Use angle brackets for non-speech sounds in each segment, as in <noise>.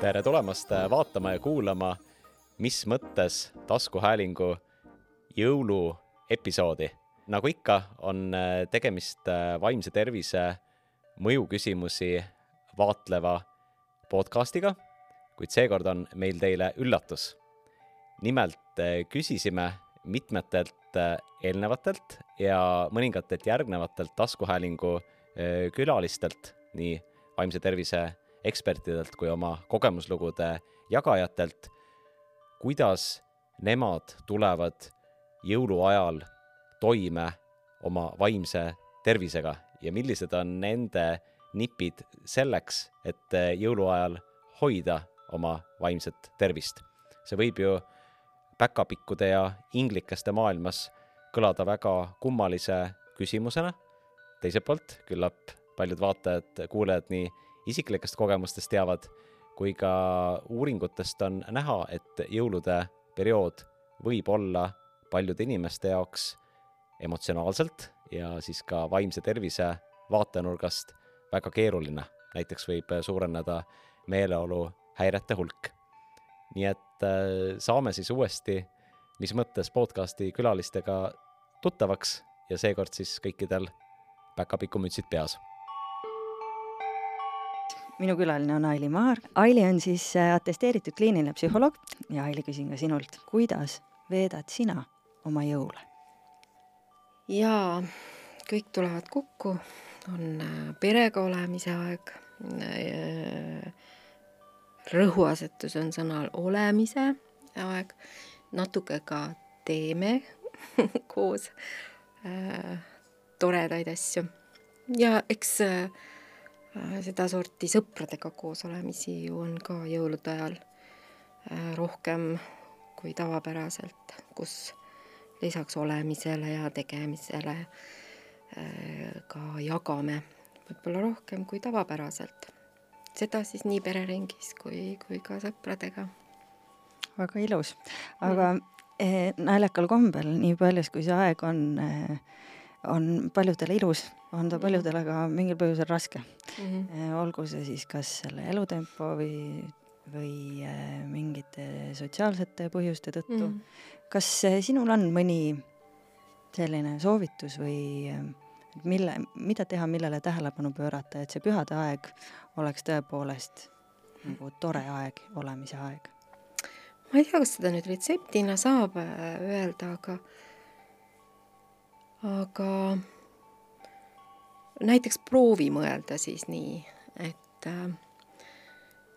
tere tulemast vaatama ja kuulama, mis mõttes taskuhäälingu jõuluepisoodi. nagu ikka, on tegemist vaimse tervise mõjuküsimusi vaatleva podcastiga, kuid seekord on meil teile üllatus. nimelt küsisime mitmetelt eelnevatelt ja mõningatelt järgnevatelt taskuhäälingu külalistelt, nii vaimse tervise ekspertidelt kui oma kogemuslugude jagajatelt, kuidas nemad tulevad jõuluajal toime oma vaimse tervisega ja millised on nende nipid selleks, et jõuluajal hoida oma vaimset tervist. see võib ju päkapikkude ja inglikaste maailmas kõlada väga kummalise küsimusena. teiselt poolt küllap paljud vaatajad-kuulajad nii isiklikest kogemustest teavad, kui ka uuringutest on näha, et jõulude periood võib olla paljude inimeste jaoks emotsionaalselt ja siis ka vaimse tervise vaatenurgast väga keeruline. näiteks võib suureneda meeleoluhäirete hulk. nii et äh, saame siis uuesti, mis mõttes podcasti külalistega tuttavaks ja seekord siis kõikidel päkapikumütsid peas minu külaline on Aili Maar. Aili on siis äh, atesteeritud kliiniline psühholoog ja Aili, küsin ka sinult, kuidas veedad sina oma jõule? jaa, kõik tulevad kokku, on äh, perega olemise aeg. Äh, rõhuasetus on sõnal olemise aeg, natuke ka teeme <laughs> koos toredaid asju ja eks äh, sedasorti sõpradega koos olemisi ju on ka jõulude ajal äh, rohkem kui tavapäraselt, kus lisaks olemisele ja tegemisele äh, ka jagame võib-olla rohkem kui tavapäraselt. seda siis nii pereringis kui, kui ka sõpradega. väga ilus, aga mm. eh, naljakal kombel, nii paljus kui see aeg on eh, on paljudele ilus, on ta paljudele ka mingil põhjusel raske mm. -hmm. olgu see siis kas selle elutempo või, või äh, mingite sotsiaalsete põhjuste tõttu mm. -hmm. kas äh, sinul on mõni selline soovitus või mille, mida teha, millele tähelepanu pöörata, et see pühade aeg oleks tõepoolest nagu tore aeg, olemise aeg? ma ei tea, kas seda nüüd retseptina saab öelda, aga aga näiteks proovi mõelda siis nii, et,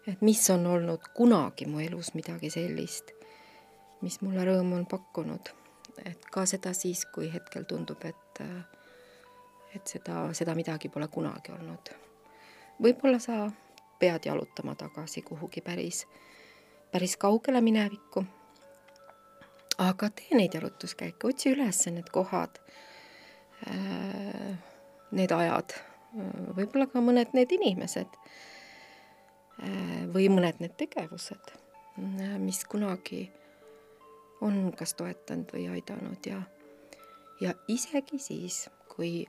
et mis on olnud kunagi mu elus midagi sellist, mis mulle rõõmu on pakkunud. et ka seda siis, kui hetkel tundub, et, et seda, seda midagi pole kunagi olnud. võib-olla sa pead jalutama tagasi kuhugi päris, päris kaugele minevikku. aga tee neid jalutuskäike, otsi üles need kohad Äh, need ajad, võib-olla ka mõned need inimesed või mõned need tegevused, mis kunagi on kas toetanud või aidanud. Ja, ja isegi siis, kui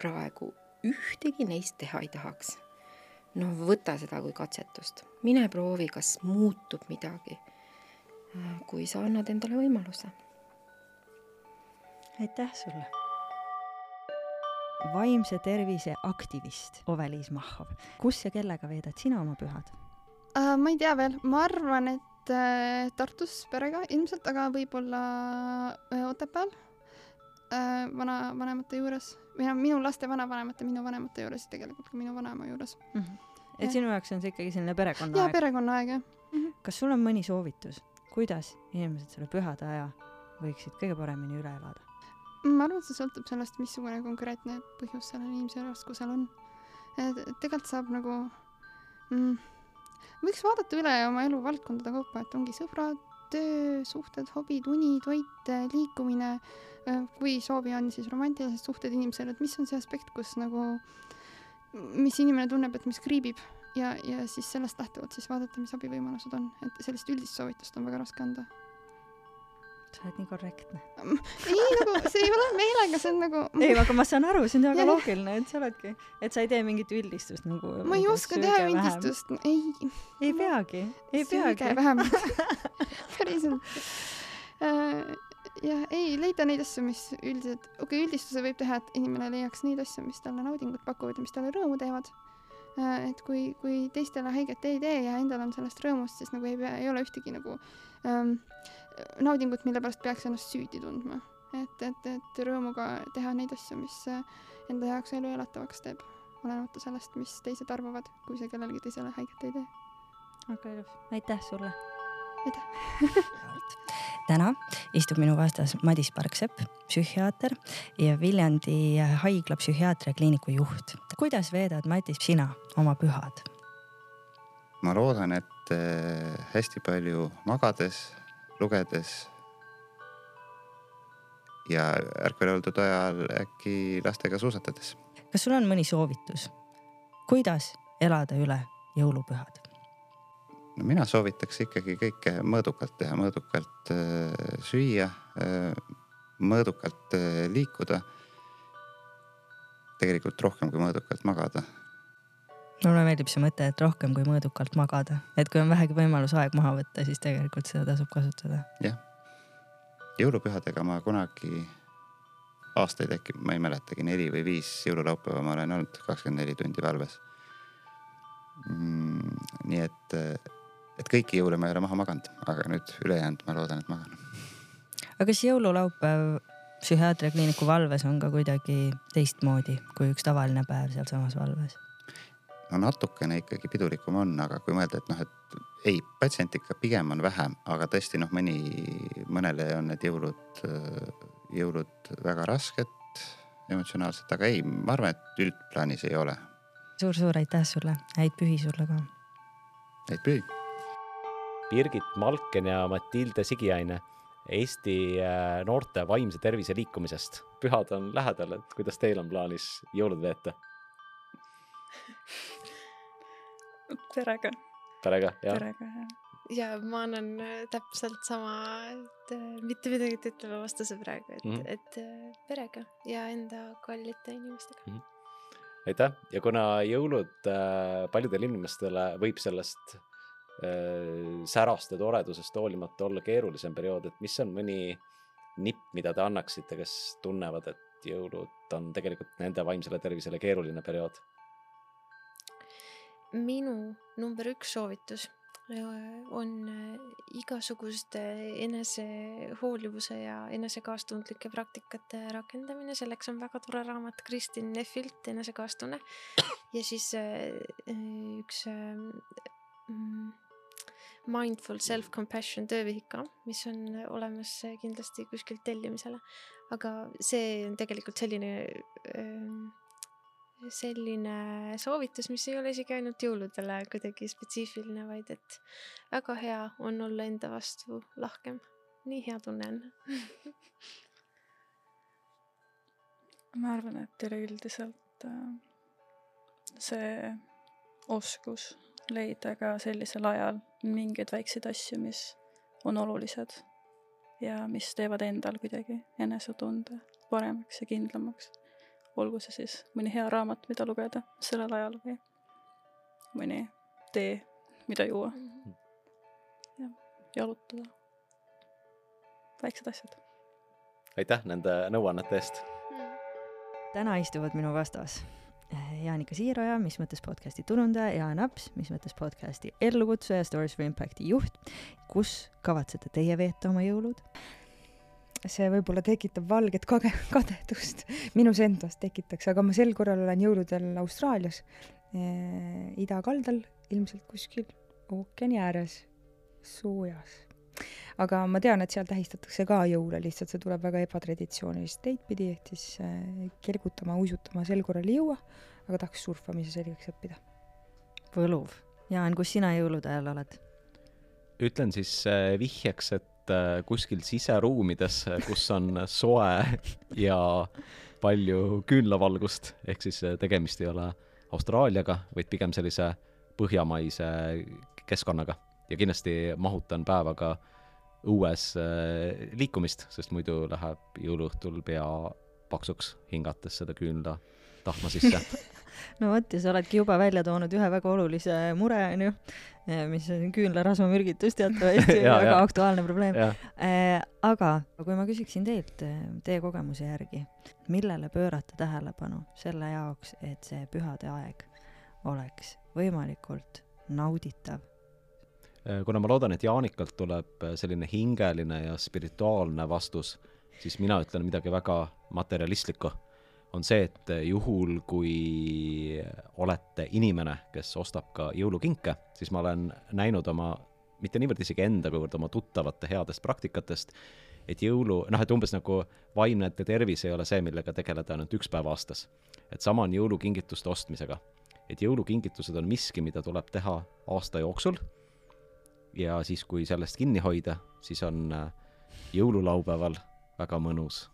praegu ühtegi neist teha ei tahaks, no võta seda kui katsetust, mine proovi, kas muutub midagi, kui sa annad endale võimaluse. aitäh sulle vaimse tervise aktivist Ove-Liis Mahhov. kus ja kellega veedad sina oma pühad uh,? ma ei tea veel, ma arvan, et uh, Tartus perega ilmselt, aga võib-olla uh, Otepääl uh, vanavanemate juures või noh, minu laste vanavanemate, minu vanemate juures ja tegelikult ka minu vanaema juures mm. -hmm. et ja. sinu jaoks on see ikkagi selline perekonnaaeg? jaa, perekonnaaeg jah mm. -hmm. kas sul on mõni soovitus, kuidas inimesed selle pühade aja võiksid kõige paremini üle elada? Ma arvan, et see sõltub sellest, missugune konkreetne põhjus sellel inimesel raskusel on. tegelikult saab nagu mm, võiks vaadata üle oma elu valdkondade kaupa, et ongi sõbrad, töö, suhted, hobid, uni, toit, liikumine, kui soovi on, siis romantilised suhted inimesele, et mis on see aspekt, kus nagu, mis inimene tunneb, et mis kriibib. Ja, ja siis sellest lähtuvalt siis vaadata, mis abivõimalused on, et sellist üldist soovitust on väga raske anda sa oled nii korrektne. ei, nagu see ei ole meelega, see on nagu. ei, aga ma saan aru, see on väga loogiline, et sa oledki, et sa ei tee mingit üldistust nagu. ma ei oska teha üldistust, ei. ei peagi, ei peagi. <laughs> vähemalt päriselt. jah, ei leida neid asju, mis üldiselt, okei okay,, üldistuse võib teha, et inimene leiaks neid asju, mis talle naudingut pakuvad ja mis talle rõõmu teevad. et kui, kui teistele haiget ei tee ja endal on sellest rõõmust, siis nagu ei pea, ei ole ühtegi nagu ähm, naudingut, mille pärast peaks ennast süüdi tundma. et, et, et rõõmuga teha neid asju, mis äh, enda jaoks elu elatavaks teeb, olenemata sellest, mis teised arvavad, kui see kellelegi teisele haiget ei tee. väga ilus, aitäh sulle. aitäh <laughs> täna istub minu vastas Madis Parksepp, psühhiaater ja Viljandi haigla psühhiaatria kliiniku juht. kuidas veedad, Madis, sina oma pühad? ma loodan, et äh, hästi palju magades, lugedes ja ärkvel oldud ajal äkki lastega suusatades. kas sul on mõni soovitus, kuidas elada üle jõulupühad? no mina soovitaks ikkagi kõike mõõdukalt teha, mõõdukalt äh, süüa äh,, mõõdukalt äh, liikuda. tegelikult rohkem kui mõõdukalt magada. Mulle meeldib see mõte, et rohkem kui mõõdukalt magada, et kui on vähegi võimalus aeg maha võtta, siis tegelikult seda tasub kasutada. jõulupühadega ma kunagi aastaid äkki, ma ei mäletagi, neli või viis jõululaupäeva ma olen olnud kakskümmend neli tundi valves mm,. nii et, et kõiki jõule ma ei ole maha maganud, aga nüüd ülejäänud ma loodan, et magan. aga kas jõululaupäev psühhiaatriakliiniku valves on ka kuidagi teistmoodi kui üks tavaline päev sealsamas valves? No natukene ikkagi pidulikum on, aga kui mõelda, et noh, et ei, patsiente ikka pigem on vähem, aga tõesti noh, mõni, mõnele on need jõulud, jõulud väga rasked emotsionaalselt, aga ei, ma arvan, et üldplaanis ei ole. suur-suur aitäh sulle, häid pühi sulle ka. häid pühi. Birgit Malken ja Matilde Sigiaine Eesti äh, noorte vaimse tervise liikumisest. pühad on lähedal, et kuidas teil on plaanis jõulud veeta? <laughs> perega, perega, jah? perega jah. ja ma annan äh, täpselt sama, et äh, mitte midagi ei ütle vastuse praegu, et mm. -hmm. et äh, perega ja enda kallite inimestega. aitäh ja kuna jõulud äh, paljudele inimestele võib sellest äh, särast ja toredusest hoolimata olla keerulisem periood, et mis on mõni nipp, mida te annaksite, kes tunnevad, et jõulud on tegelikult nende vaimsele tervisele keeruline periood? Minu number üks soovitus äh, on äh, igasuguste enesehoolivuse ja enesekaastundlike praktikate rakendamine, selleks on väga tore raamat Kristin Neffilt Enesekaastunne ja siis äh, üks mm, Mindful Self-Compassion töövihik ka, mis on olemas kindlasti kuskilt tellimisele, aga see on tegelikult selline äh, selline soovitus, mis ei ole isegi ainult jõuludele kuidagi spetsiifiline, vaid et väga hea on olla enda vastu lahkem. nii hea tunne on <laughs> ma arvan, et üleüldiselt äh, see oskus leida ka sellisel ajal mingeid väikseid asju, mis on olulised ja mis teevad endal kuidagi enesetunde paremaks ja kindlamaks. Olgu see siis mõni hea raamat, mida lugeda sellel ajal või mõni tee, mida juua. jah, jalutada. väiksed asjad. aitäh nende nõuannete eest täna istuvad minu vastas eh, Jaanika Siiroja, mis mõttes podcasti turundaja, Jaan Aps, mis mõttes podcasti ellukutsuja, Stories for Impacti juht. kus kavatsete teie veeta oma jõulud? See võib-olla tekitab valget kage-, <laughs> kadedust, minus endas tekitaks, aga ma sel korral olen jõuludel Austraalias eh,, idakaldal, ilmselt kuskil ookeani ääres, soojas. aga ma tean, et seal tähistatakse ka jõule, lihtsalt see tuleb väga ebatraditsioonilist teid pidi, ehk siis eh, kergutama, uisutama sel korral ei jõua, aga tahaks surfamise selgeks õppida. võluv. Jaan, kus sina jõulude ajal oled? ütlen siis äh, vihjeks, et äh, kuskil siseruumides, kus on soe ja palju küünlavalgust, ehk siis äh, tegemist ei ole Austraaliaga, vaid pigem sellise põhjamaise keskkonnaga. Ja kindlasti mahutan päevaga õues äh, liikumist, sest muidu läheb jõuluõhtul pea paksuks, hingates seda küünla tahma sisse <laughs> <laughs> no vot ja sa oledki juba välja toonud ühe väga olulise mure onju, mis on küünlarasvamürgitus teatavasti <laughs> Ja, väga ja. aktuaalne probleem. jah, aga kui ma küsiksin teilt eh, teie kogemuse järgi, millele pöörata tähelepanu selle jaoks, et see pühade aeg oleks võimalikult nauditav? Kuna ma loodan, et Jaanikalt tuleb selline hingeline ja spirituaalne vastus, siis mina ütlen midagi väga materialistlikku. On see, et juhul, kui olete inimene, kes ostab ka jõulukinke, siis ma olen näinud oma, mitte niivõrd isegi enda, kuivõrd oma tuttavate headest praktikatest, et jõulu, noh, et umbes nagu vaimne tervis ei ole see, millega tegeleda ainult üks päev aastas. et sama on jõulukingituste ostmisega. et jõulukingitused on miski, mida tuleb teha aasta jooksul ja siis, kui sellest kinni hoida, siis on äh, jõululaupäeval väga mõnus.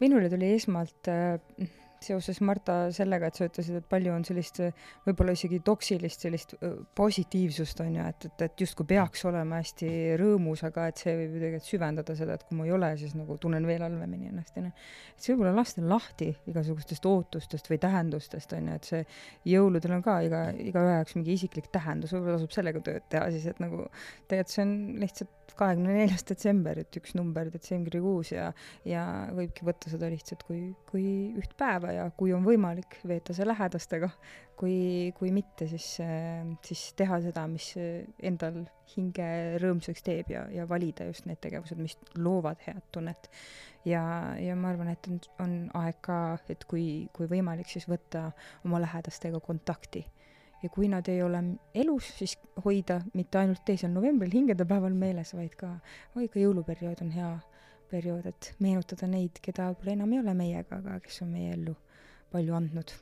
Minule tuli esmalt äh, seoses Marta sellega, et sa ütlesid, et palju on sellist võib-olla isegi toksilist sellist positiivsust on ju, et, et, et justkui peaks olema hästi rõõmus, aga et see võib ju tegelikult süvendada seda, et kui ma ei ole, siis nagu tunnen veel halvemini ennast onju. et see võib-olla lasta lahti igasugustest ootustest või tähendustest on ju, et see jõuludel on ka iga, igaühe jaoks mingi isiklik tähendus, võib-olla tasub sellega tööd teha siis, et nagu tegelikult see on lihtsalt kahekümne neljas detsember, et üks number detsembrikuus ja ja võibki võtta seda lihtsalt kui, kui üht päeva ja kui on võimalik, veeta see lähedastega. kui, kui mitte, siis, siis teha seda, mis endal hinge rõõmsaks teeb ja, ja valida just need tegevused, mis loovad head tunnet. ja, ja ma arvan, et on, on aeg ka, et kui, kui võimalik, siis võtta oma lähedastega kontakti ja kui nad ei ole elus, siis hoida mitte ainult teisel novembril hingedepäeval meeles, vaid ka, oi ka jõuluperiood on hea periood, et meenutada neid, keda võib-olla enam ei ole meiega, aga kes on meie ellu palju andnud.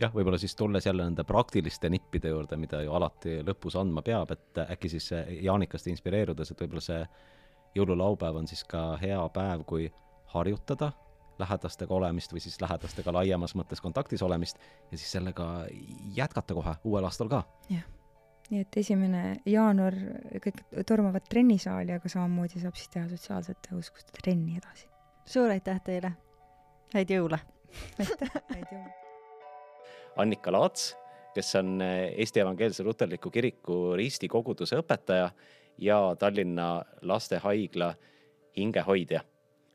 jah, võib-olla siis tulles jälle nende praktiliste nippide juurde, mida ju alati lõpus andma peab, et äkki siis Jaanikast inspireerudes, et võib-olla see jõululaupäev on siis ka hea päev, kui harjutada lähedastega olemist või siis lähedastega laiemas mõttes kontaktis olemist ja siis sellega jätkata kohe uuel aastal ka. nii et esimene jaanuar kõik tormavad trennisaali, aga samamoodi saab siis teha sotsiaalsete oskuste trenni edasi. suur aitäh teile, häid jõule! Aitäh, <laughs> häid jõule! Annika Laats, kes on Eesti Evangeelse Luterliku Kiriku Risti koguduse õpetaja ja Tallinna Lastehaigla hingehoidja.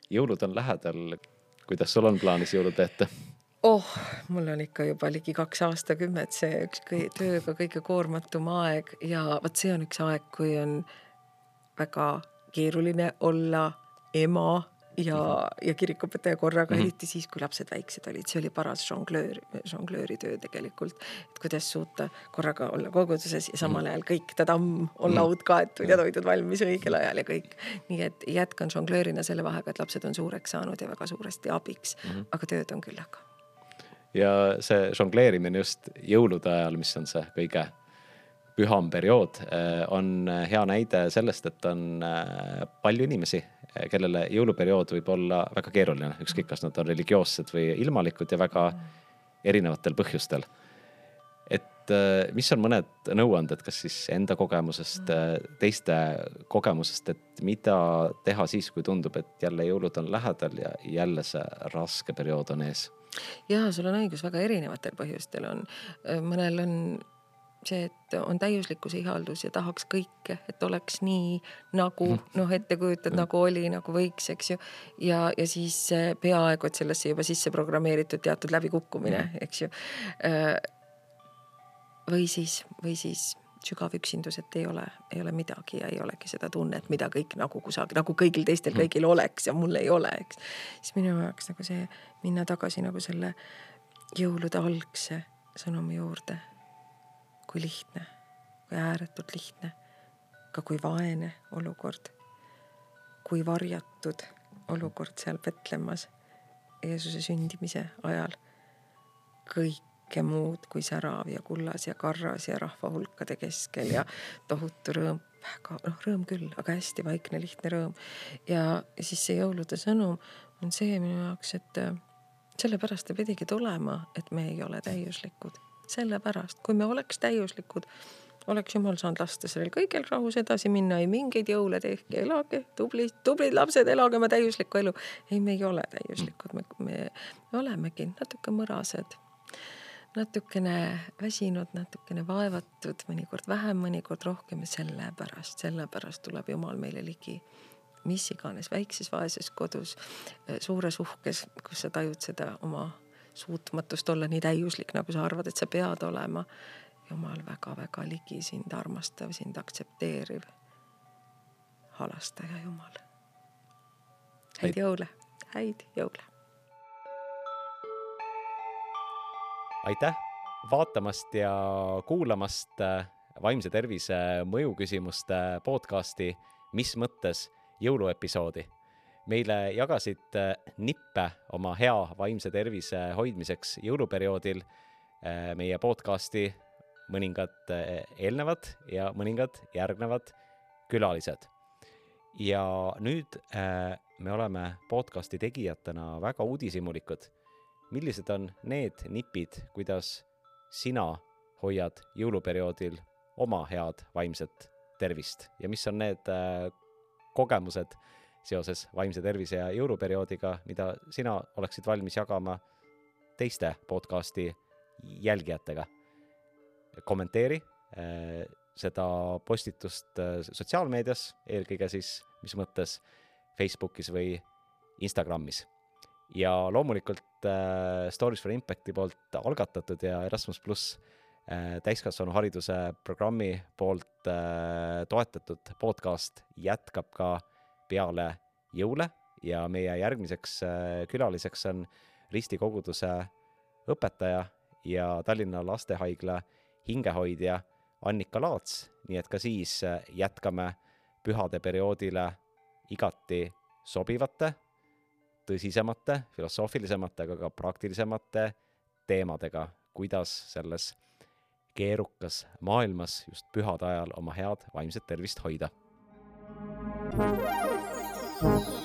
jõulud on lähedal. kuidas sul on plaanis jõulud veeta? oh, mul on ikka juba ligi kaks aastakümmet see üks kõi- tööga kõige koormatum aeg ja vot see on üks aeg, kui on väga keeruline olla ema ja, ja kirikuõpetaja korraga mm, Mhm. -hmm. eriti siis, kui lapsed väiksed olid, see oli paras žonglöör, žonglööri töö tegelikult. et kuidas suuta korraga olla koguduses ja samal ajal kõik tadamm, on Mhm. laud kaetud ja toidud valmis õigel ajal ja kõik. nii et jätkan žonglöörina selle vahega, et lapsed on suureks saanud ja väga suuresti abiks mm, Mhm. -hmm. aga tööd on küllaga ja see žongleerimine just jõulude ajal, mis on see kõige püham periood, on hea näide sellest, et on äh, palju inimesi, kellele jõuluperiood võib olla väga keeruline, ükskõik, kas nad on religioossed või ilmalikud ja väga erinevatel põhjustel. et mis on mõned nõuanded, kas siis enda kogemusest, teiste kogemusest, et mida teha siis, kui tundub, et jälle jõulud on lähedal ja jälle see raske periood on ees? ja sul on õigus, väga erinevatel põhjustel on, mõnel on see, et on täiuslikkuse ihaldus ja tahaks kõike, et oleks nii nagu noh, ette kujutad, nagu oli, nagu võiks, eks ju. ja, ja siis peaaegu, et sellesse juba sisse programmeeritud teatud läbikukkumine, eks ju. või siis, või siis sügav üksindus, et ei ole, ei ole midagi ja ei olegi seda tunnet, mida kõik nagu kusagil, nagu kõigil teistel kõigil oleks ja mul ei ole, eks. siis minu jaoks nagu see minna tagasi nagu selle jõulude algse sõnumi juurde. Kui lihtne, kui ääretult lihtne, ka kui vaene olukord, kui varjatud olukord seal Petlemmas Jeesuse sündimise ajal. kõike muud kui särav ja kullas ja karras ja rahvahulkade keskel ja tohutu rõõm, väga noh, rõõm küll, aga hästi vaikne, lihtne rõõm. ja siis see jõulude sõnum on see minu jaoks, et sellepärast ta pidigi tulema, et me ei ole täiuslikud sellepärast, kui me oleks täiuslikud, oleks jumal saanud lasta sellel kõigel rahus edasi minna, ei mingeid jõule tehke, elage, tublid, tublid lapsed, elage oma täiuslikku elu. ei, me ei ole täiuslikud, me, me, me olemegi natuke mõrased, natukene väsinud, natukene vaevatud, mõnikord vähem, mõnikord rohkem ja sellepärast, sellepärast tuleb Jumal meile ligi mis iganes väikses vaeses kodus, suures uhkes, kus sa tajud seda oma suutmatust olla nii täiuslik, nagu sa arvad, et sa pead olema Jumal väga-väga ligi sind armastav, sind aktsepteeriv halastaja Jumal. häid jõule, häid jõule. aitäh vaatamast ja kuulamast äh, vaimse tervise mõjuküsimuste podcasti Mis mõttes jõuluepisoodi. Meile jagasid äh, nippe oma hea vaimse tervise hoidmiseks jõuluperioodil äh, meie podcasti mõningad eh, eelnevad ja mõningad järgnevad külalised. ja nüüd äh, me oleme podcasti tegijatena väga uudishimulikud. millised on need nipid, kuidas sina hoiad jõuluperioodil oma head vaimset tervist ja mis on need äh, kogemused seoses vaimse tervise ja jõuluperioodiga, mida sina oleksid valmis jagama teiste podcasti jälgijatega kommenteeri äh, seda postitust äh, sotsiaalmeedias, eelkõige siis mis mõttes Facebookis või Instagramis. ja loomulikult äh, Stories for Impacti poolt algatatud ja Erasmus pluss täiskasvanuhariduse programmi poolt toetatud podcast jätkab ka peale jõule ja meie järgmiseks külaliseks on Risti koguduse õpetaja ja Tallinna Lastehaigla hingehoidja Annika Laats, nii et ka siis äh, jätkame pühade perioodile igati sobivate, tõsisemate, filosoofilisemate, aga ka praktilisemate teemadega, kuidas selles keerukas maailmas just pühade ajal oma head vaimset tervist hoida. Thank you